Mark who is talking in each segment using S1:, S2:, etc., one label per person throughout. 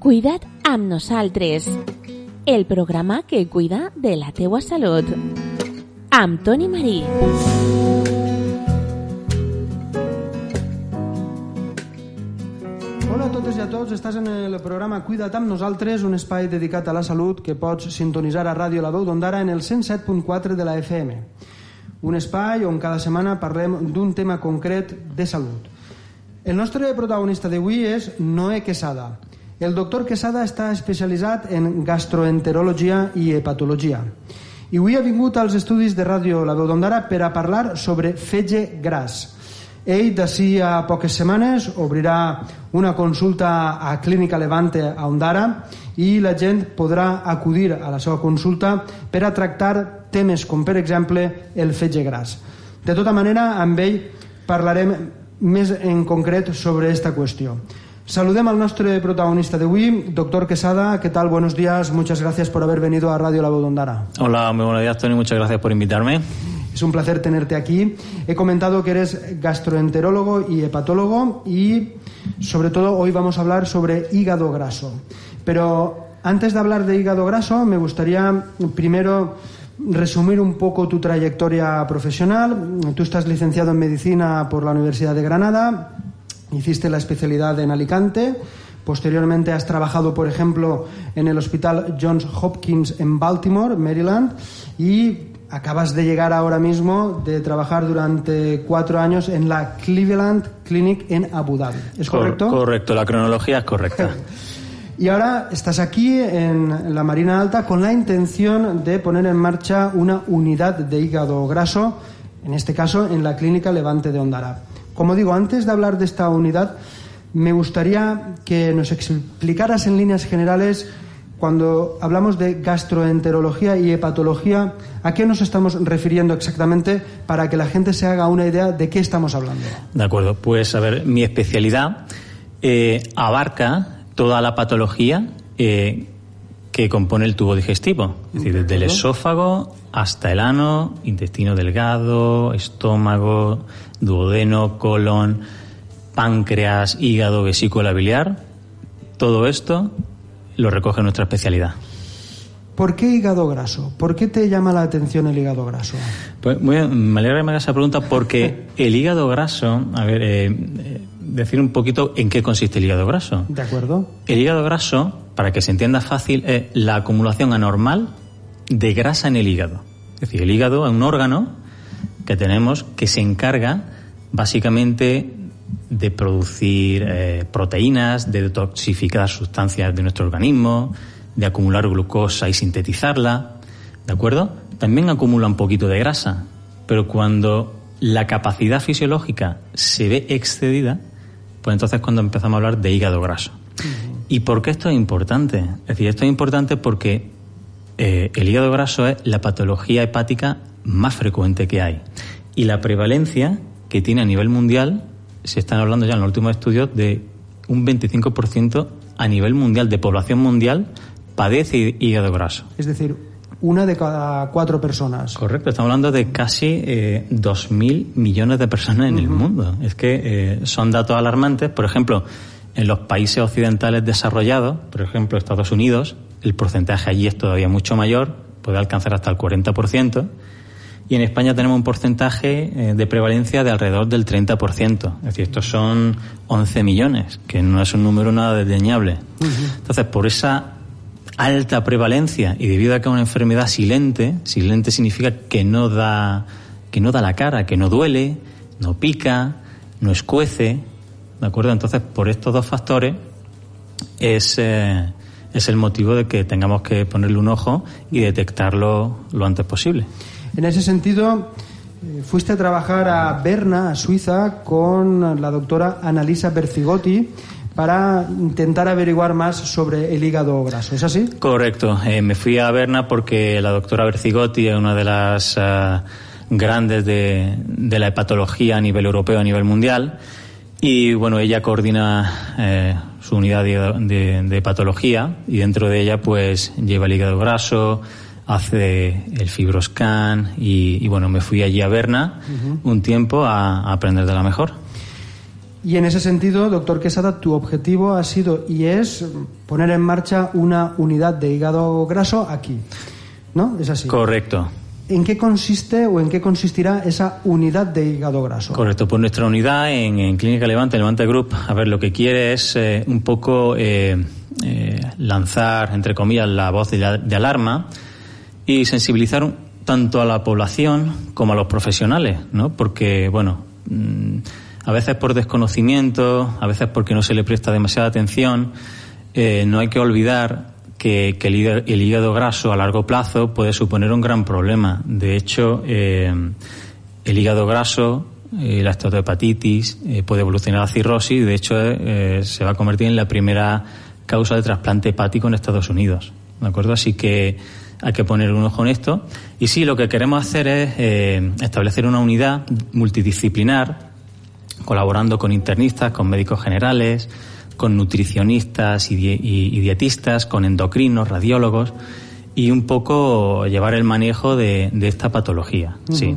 S1: Cuida't amb nosaltres. El programa que cuida de la teua salut. Amb Toni Marí.
S2: Hola a totes i a tots, estàs en el programa Cuida't amb nosaltres, un espai dedicat a la salut que pots sintonitzar a Ràdio La Veu d'Ondara en el 107.4 de la FM. Un espai on cada setmana parlem d'un tema concret de salut. El nostre protagonista d'avui és Noé Quesada. El doctor Quesada està especialitzat en gastroenterologia i hepatologia. I avui ha vingut als estudis de Ràdio La Veu d'Ondara per a parlar sobre fetge gras. Ell, d'ací a poques setmanes, obrirà una consulta a Clínica Levante a Ondara i la gent podrà acudir a la seva consulta per a tractar temes com, per exemple, el fetge gras. De tota manera, amb ell parlarem més en concret sobre esta qüestió. Saludem al nostre protagonista d'avui, doctor Quesada. ¿Qué tal? Buenos días. Muchas gracias por haber venido a Radio La Voz de Ondara.
S3: Hola, muy buenos días, Tony. Muchas gracias por invitarme.
S2: Es un placer tenerte aquí. He comentado que eres gastroenterólogo y hepatólogo y sobre todo hoy vamos a hablar sobre hígado graso. Pero antes de hablar de hígado graso me gustaría primero resumir un poco tu trayectoria profesional. Tú estás licenciado en medicina por la Universidad de Granada, hiciste la especialidad en Alicante. Posteriormente has trabajado, por ejemplo, en el Hospital Johns Hopkins en Baltimore, Maryland, y acabas de llegar ahora mismo de trabajar durante cuatro años en la Cleveland Clinic en Abu Dhabi. ¿Es correcto?
S3: Cor correcto, la cronología es correcta.
S2: y ahora estás aquí en la Marina Alta con la intención de poner en marcha una unidad de hígado graso, en este caso en la Clínica Levante de Ondara. Como digo, antes de hablar de esta unidad, me gustaría que nos explicaras en líneas generales cuando hablamos de gastroenterología y hepatología, ¿a qué nos estamos refiriendo exactamente para que la gente se haga una idea de qué estamos hablando?
S3: De acuerdo, pues a ver, mi especialidad eh, abarca toda la patología eh, que compone el tubo digestivo, es decir, desde el esófago hasta el ano, intestino delgado, estómago, duodeno, colon, páncreas, hígado, vesícula biliar, todo esto lo recoge nuestra especialidad.
S2: ¿Por qué hígado graso? ¿Por qué te llama la atención el hígado graso?
S3: Pues muy, me alegra que me hagas esa pregunta porque el hígado graso, a ver, eh, decir un poquito en qué consiste el hígado graso.
S2: De acuerdo.
S3: El hígado graso, para que se entienda fácil, es la acumulación anormal de grasa en el hígado. Es decir, el hígado es un órgano que tenemos que se encarga básicamente de producir eh, proteínas, de detoxificar sustancias de nuestro organismo, de acumular glucosa y sintetizarla, ¿de acuerdo? También acumula un poquito de grasa, pero cuando la capacidad fisiológica se ve excedida, pues entonces es cuando empezamos a hablar de hígado graso. ¿Y por qué esto es importante? Es decir, esto es importante porque eh, el hígado graso es la patología hepática más frecuente que hay. Y la prevalencia que tiene a nivel mundial se están hablando ya en los últimos estudios de un 25% a nivel mundial, de población mundial, padece hígado graso.
S2: Es decir, una de cada cuatro personas.
S3: Correcto, estamos hablando de casi eh, 2.000 millones de personas en uh -huh. el mundo. Es que eh, son datos alarmantes. Por ejemplo, en los países occidentales desarrollados, por ejemplo Estados Unidos, el porcentaje allí es todavía mucho mayor, puede alcanzar hasta el 40% y en España tenemos un porcentaje eh, de prevalencia de alrededor del 30%. Es decir, estos son 11 millones, que no es un número nada desdeñable. Uh -huh. Entonces, por esa alta prevalencia y debido a que es una enfermedad silente, silente significa que no da que no da la cara, que no duele, no pica, no escuece, ¿de acuerdo? Entonces, por estos dos factores es eh, es el motivo de que tengamos que ponerle un ojo y detectarlo lo antes posible.
S2: En ese sentido, eh, fuiste a trabajar a Berna, a Suiza, con la doctora Annalisa Berzigotti para intentar averiguar más sobre el hígado graso. ¿Es así?
S3: Correcto. Eh, me fui a Berna porque la doctora Berzigotti es una de las uh, grandes de, de, la hepatología a nivel europeo, a nivel mundial. Y bueno, ella coordina eh, su unidad de, de, de patología y dentro de ella pues lleva el hígado graso, hace el fibroscan y, y, bueno, me fui allí a Berna uh -huh. un tiempo a, a, aprender de la mejor.
S2: Y en ese sentido, doctor Quesada, tu objetivo ha sido y es poner en marcha una unidad de hígado graso aquí. ¿No? Es así.
S3: Correcto.
S2: ¿En qué consiste o en qué consistirá esa unidad de hígado graso?
S3: Correcto, pues nuestra unidad en, Clínica Levante, Levante Group, a ver, lo que quiere es eh, un poco eh, eh, lanzar, entre comillas, la voz de, alarma y sensibilizar tanto a la población como a los profesionales, ¿no? Porque, bueno, mm, a veces por desconocimiento, a veces porque no se le presta demasiada atención, no hay que olvidar que, el, hígado, graso a largo plazo puede suponer un gran problema. De hecho, eh, el hígado graso, eh, la esteatohepatitis, eh, puede evolucionar a cirrosis de hecho, se va a convertir en la primera causa de trasplante hepático en Estados Unidos. ¿De acuerdo? Así que hay que poner un ojo en esto. Y sí, lo que queremos hacer es establecer una unidad multidisciplinar, colaborando con internistas, con médicos generales, con nutricionistas y, dietistas, con endocrinos, radiólogos y un poco llevar el manejo de, esta patología. Sí.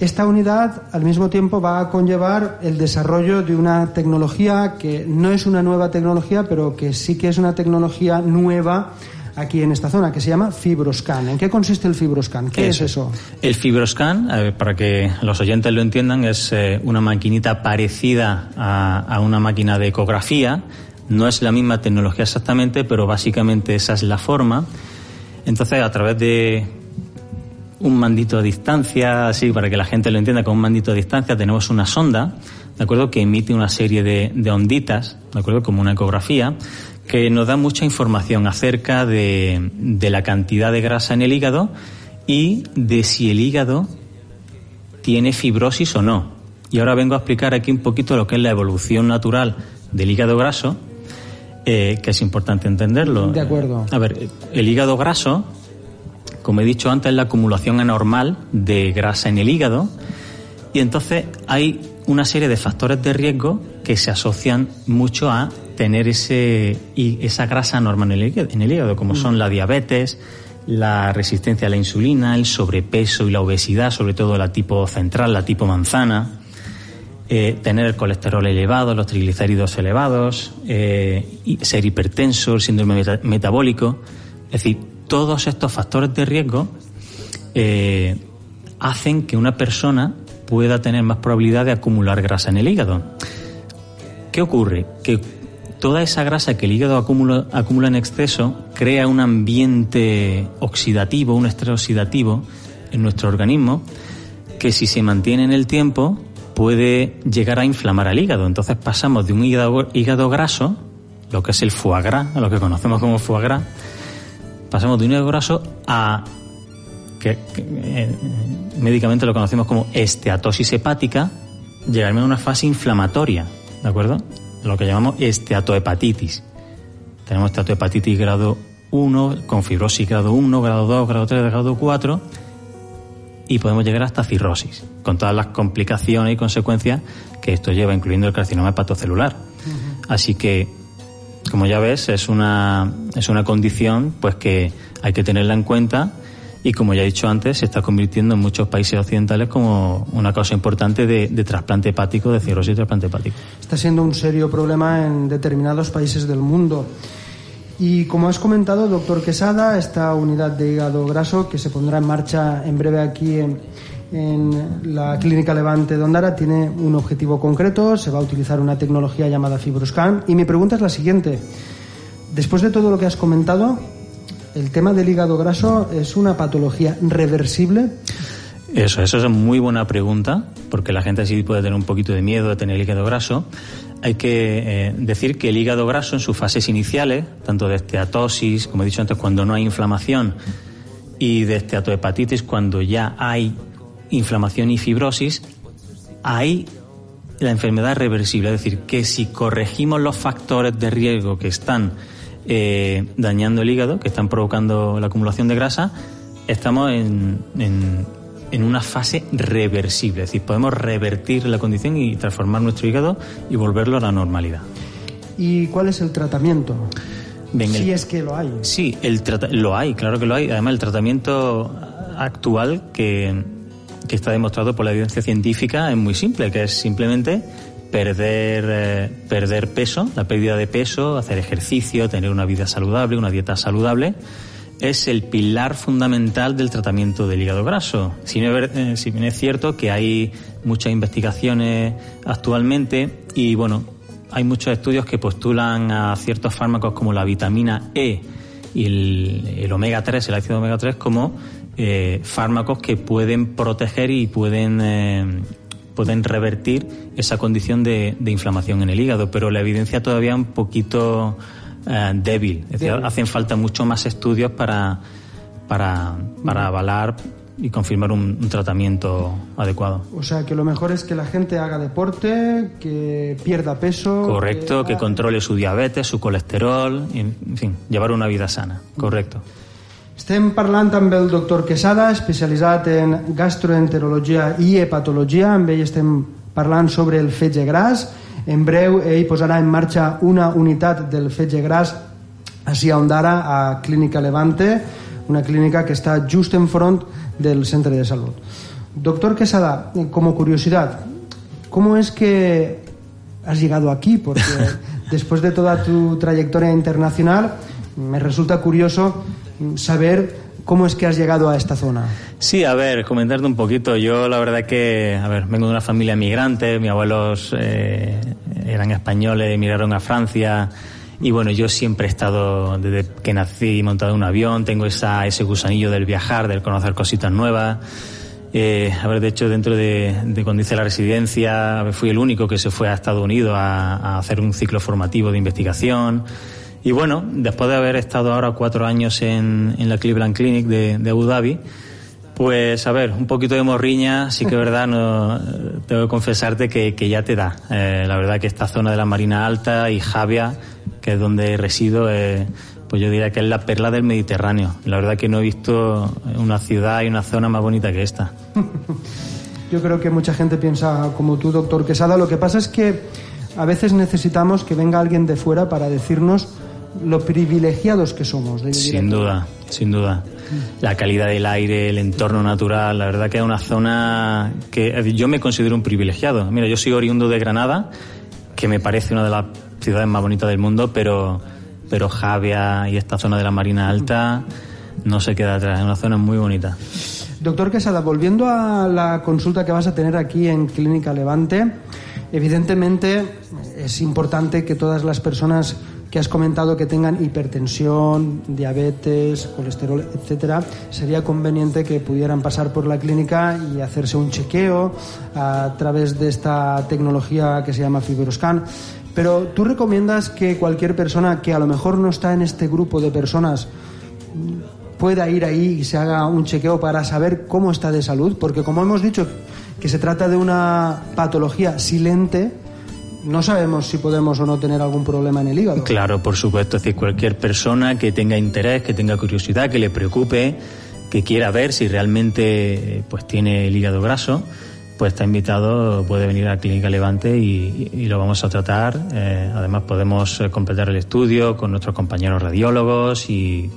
S2: Esta unidad al mismo tiempo va a conllevar el desarrollo de una tecnología que no es una nueva tecnología, pero que sí que es una tecnología nueva aquí en esta zona, que se llama Fibroscan. ¿En qué consiste el Fibroscan? ¿Qué es eso?
S3: El Fibroscan, para que los oyentes lo entiendan, es eh, una maquinita parecida a, una máquina de ecografía. No es la misma tecnología exactamente, pero básicamente esa es la forma. Entonces, a través de un mandito a distancia, así para que la gente lo entienda, con un mandito a distancia tenemos una sonda, ¿de acuerdo? Que emite una serie de, de onditas, ¿de acuerdo? Como una ecografía, que nos da mucha información acerca de, la cantidad de grasa en el hígado y de si el hígado tiene fibrosis o no. Y ahora vengo a explicar aquí un poquito lo que es la evolución natural del hígado graso, eh, que es importante entenderlo.
S2: De acuerdo.
S3: A ver, el hígado graso, como he dicho antes, es la acumulación anormal de grasa en el hígado y entonces hay una serie de factores de riesgo que se asocian mucho a tener ese, y esa grasa normal en el, hígado, como son la diabetes, la resistencia a la insulina, el sobrepeso y la obesidad, sobre todo la tipo central, la tipo manzana, eh, tener el colesterol elevado, los triglicéridos elevados, eh, ser hipertenso, el síndrome metabólico. Es decir, todos estos factores de riesgo eh, hacen que una persona pueda tener más probabilidad de acumular grasa en el hígado. ¿Qué ocurre? Que toda esa grasa que el hígado acumula, en exceso crea un ambiente oxidativo, un estrés oxidativo en nuestro organismo que si se mantiene en el tiempo puede llegar a inflamar al hígado. Entonces pasamos de un hígado, hígado graso, lo que es el foie gras, lo que conocemos como foie gras, pasamos de un hígado graso a que, eh, médicamente lo conocemos como esteatosis hepática, llegarme a una fase inflamatoria, ¿de acuerdo? lo que llamamos esteatohepatitis. Tenemos esteatohepatitis grado 1, con fibrosis grado 1, grado 2, grado 3, grado 4 y podemos llegar hasta cirrosis, con todas las complicaciones y consecuencias que esto lleva, incluyendo el carcinoma hepatocelular. Así que, como ya ves, es una, es una condición pues que hay que tenerla en cuenta y como ya he dicho antes, se está convirtiendo en muchos países occidentales como una causa importante de, trasplante hepático, de cirrosis y trasplante hepático.
S2: Está siendo un serio problema en determinados países del mundo. Y como has comentado, doctor Quesada, esta unidad de hígado graso que se pondrá en marcha en breve aquí en, en la Clínica Levante de Ondara tiene un objetivo concreto, se va a utilizar una tecnología llamada Fibroscan. Y mi pregunta es la siguiente. Después de todo lo que has comentado, el tema del hígado graso es una patología reversible.
S3: Eso, eso es muy buena pregunta, porque la gente sí puede tener un poquito de miedo de tener hígado graso. Hay que eh, decir que el hígado graso en sus fases iniciales, tanto de esteatosis, como he dicho antes, cuando no hay inflamación, y de esteatohepatitis, cuando ya hay inflamación y fibrosis, hay la enfermedad reversible. Es decir, que si corregimos los factores de riesgo que están eh, dañando el hígado, que están provocando la acumulación de grasa, estamos en, en, una fase reversible. Es decir, podemos revertir la condición y transformar nuestro hígado y volverlo a la normalidad.
S2: ¿Y cuál es el tratamiento? si es que lo hay.
S3: Sí, el lo hay, claro que lo hay. Además, el tratamiento actual que, que está demostrado por la evidencia científica es muy simple, que es simplemente perder, eh, perder peso, la pérdida de peso, hacer ejercicio, tener una vida saludable, una dieta saludable, es el pilar fundamental del tratamiento del hígado graso. Si bien, es cierto que hay muchas investigaciones actualmente y bueno, hay muchos estudios que postulan a ciertos fármacos como la vitamina E y el, omega 3, el ácido omega 3, como eh, fármacos que pueden proteger y pueden, eh, pueden revertir esa condición de, inflamación en el hígado, pero la evidencia todavía es un poquito eh, débil. Es decir, hacen falta mucho más estudios para, para, para avalar y confirmar un, tratamiento adecuado.
S2: O sea, que lo mejor es que la gente haga deporte, que pierda peso.
S3: Correcto, que, controle su diabetes, su colesterol, y, en fin, llevar una vida sana. Correcto.
S2: Estem parlant amb el doctor Quesada, especialitzat en gastroenterologia i hepatologia. Amb ell estem parlant sobre el fetge gras. En breu, ell posarà en marxa una unitat del fetge gras a Ondara, a Clínica Levante, una clínica que està just enfront del centro de salud. Doctor Quesada, como curiosidad, ¿cómo es que has llegado aquí? Porque después de toda tu trayectoria internacional, me resulta curioso saber cómo es que has llegado a esta zona.
S3: Sí, a ver, comentarte un poquito. Yo la verdad que, a ver, vengo de una familia migrante, mis abuelos eh, eran españoles, emigraron a Francia y bueno, yo siempre he estado, desde que nací, montado en un avión, tengo ese gusanillo del viajar, del conocer cositas nuevas. Eh, a ver, de hecho, dentro de, de, cuando hice la residencia, fui el único que se fue a Estados Unidos a hacer un ciclo formativo de investigación. Y bueno, después de haber estado ahora cuatro años en, en la Cleveland Clinic de, de, Abu Dhabi, pues a ver, un poquito de morriña, sí que es verdad, tengo que confesarte que, que ya te da. Eh, la verdad que esta zona de la Marina Alta y Javia que es donde resido, eh, pues yo diría que es la perla del Mediterráneo. La verdad que no he visto una ciudad y una zona más bonita que esta.
S2: Yo creo que mucha gente piensa como tú, doctor Quesada. Lo que pasa es que a veces necesitamos que venga alguien de fuera para decirnos lo privilegiados que somos.
S3: sin duda, sin duda. La calidad del aire, el entorno natural, la verdad que es una zona que yo me considero un privilegiado. Mira, yo soy oriundo de Granada, que me parece una de las ciudades más bonitas del mundo, pero, pero Javia y esta zona de la Marina Alta no se queda atrás, es una zona muy bonita.
S2: Doctor Quesada, volviendo a la consulta que vas a tener aquí en Clínica Levante, evidentemente es importante que todas las personas que has comentado que tengan hipertensión, diabetes, colesterol, etcétera, sería conveniente que pudieran pasar por la clínica y hacerse un chequeo a través de esta tecnología que se llama Fibroscan. Pero tú recomiendas que cualquier persona que a lo mejor no está en este grupo de personas pueda ir ahí y se haga un chequeo para saber cómo está de salud, porque como hemos dicho que se trata de una patología silente, no sabemos si podemos o no tener algún problema en el hígado.
S3: Claro, por supuesto, es decir, cualquier persona que tenga interés, que tenga curiosidad, que le preocupe, que quiera ver si realmente pues tiene el hígado graso, pues está invitado, puede venir a la Clínica Levante y, lo vamos a tratar. Eh, además podemos eh, completar el estudio con nuestros compañeros radiólogos y,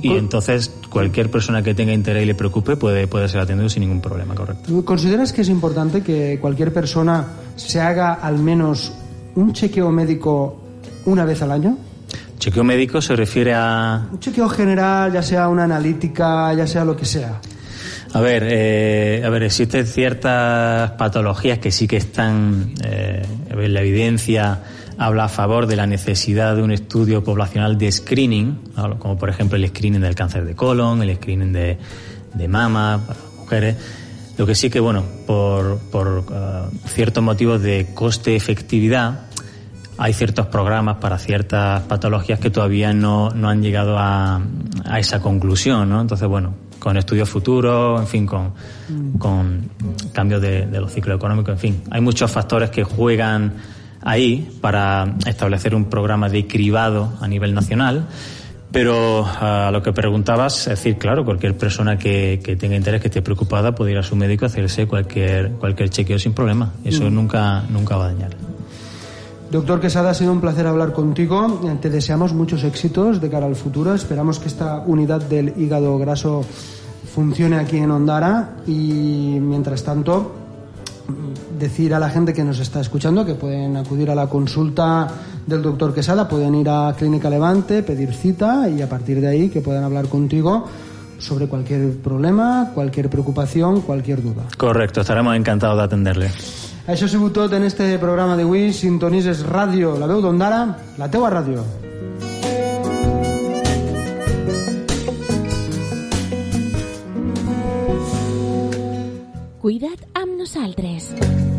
S3: y entonces cualquier persona que tenga interés y le preocupe puede, puede ser atendido sin ningún problema, correcto.
S2: ¿Consideras que es importante que cualquier persona se haga al menos un chequeo médico una vez al año?
S3: Chequeo médico se refiere a...
S2: Un chequeo general, ya sea una analítica, ya sea lo que sea.
S3: A ver, eh, a ver, existen ciertas patologías que sí que están, eh, la evidencia habla a favor de la necesidad de un estudio poblacional de screening, como por ejemplo el screening del cáncer de colon, el screening de, de mama para mujeres. Lo que sí que, bueno, por, por uh, ciertos motivos de coste-efectividad, hay ciertos programas para ciertas patologías que todavía no, no han llegado a, a esa conclusión, ¿no? Entonces, bueno, con estudios futuros, en fin, con, con cambios de, los ciclos económicos, en fin. Hay muchos factores que juegan ahí para establecer un programa de cribado a nivel nacional. Pero a lo que preguntabas, es decir, claro, cualquier persona que, que, tenga interés, que esté preocupada, puede ir a su médico a hacerse cualquier, cualquier chequeo sin problema. Eso mm. nunca, nunca va a dañar.
S2: Doctor Quesada, ha sido un placer hablar contigo. Te deseamos muchos éxitos de cara al futuro. Esperamos que esta unidad del hígado graso funcione aquí en Ondara y mientras tanto decir a la gente que nos está escuchando que pueden acudir a la consulta del doctor Quesada, pueden ir a Clínica Levante, pedir cita y a partir de ahí que puedan hablar contigo sobre cualquier problema, cualquier preocupación, cualquier duda.
S3: Correcto, estaremos encantados de atenderle.
S2: Això ha sigut tot en este programa d'avui. Sintonises ràdio, la veu d'Ondara, la teua ràdio.
S1: Cuida't amb nosaltres.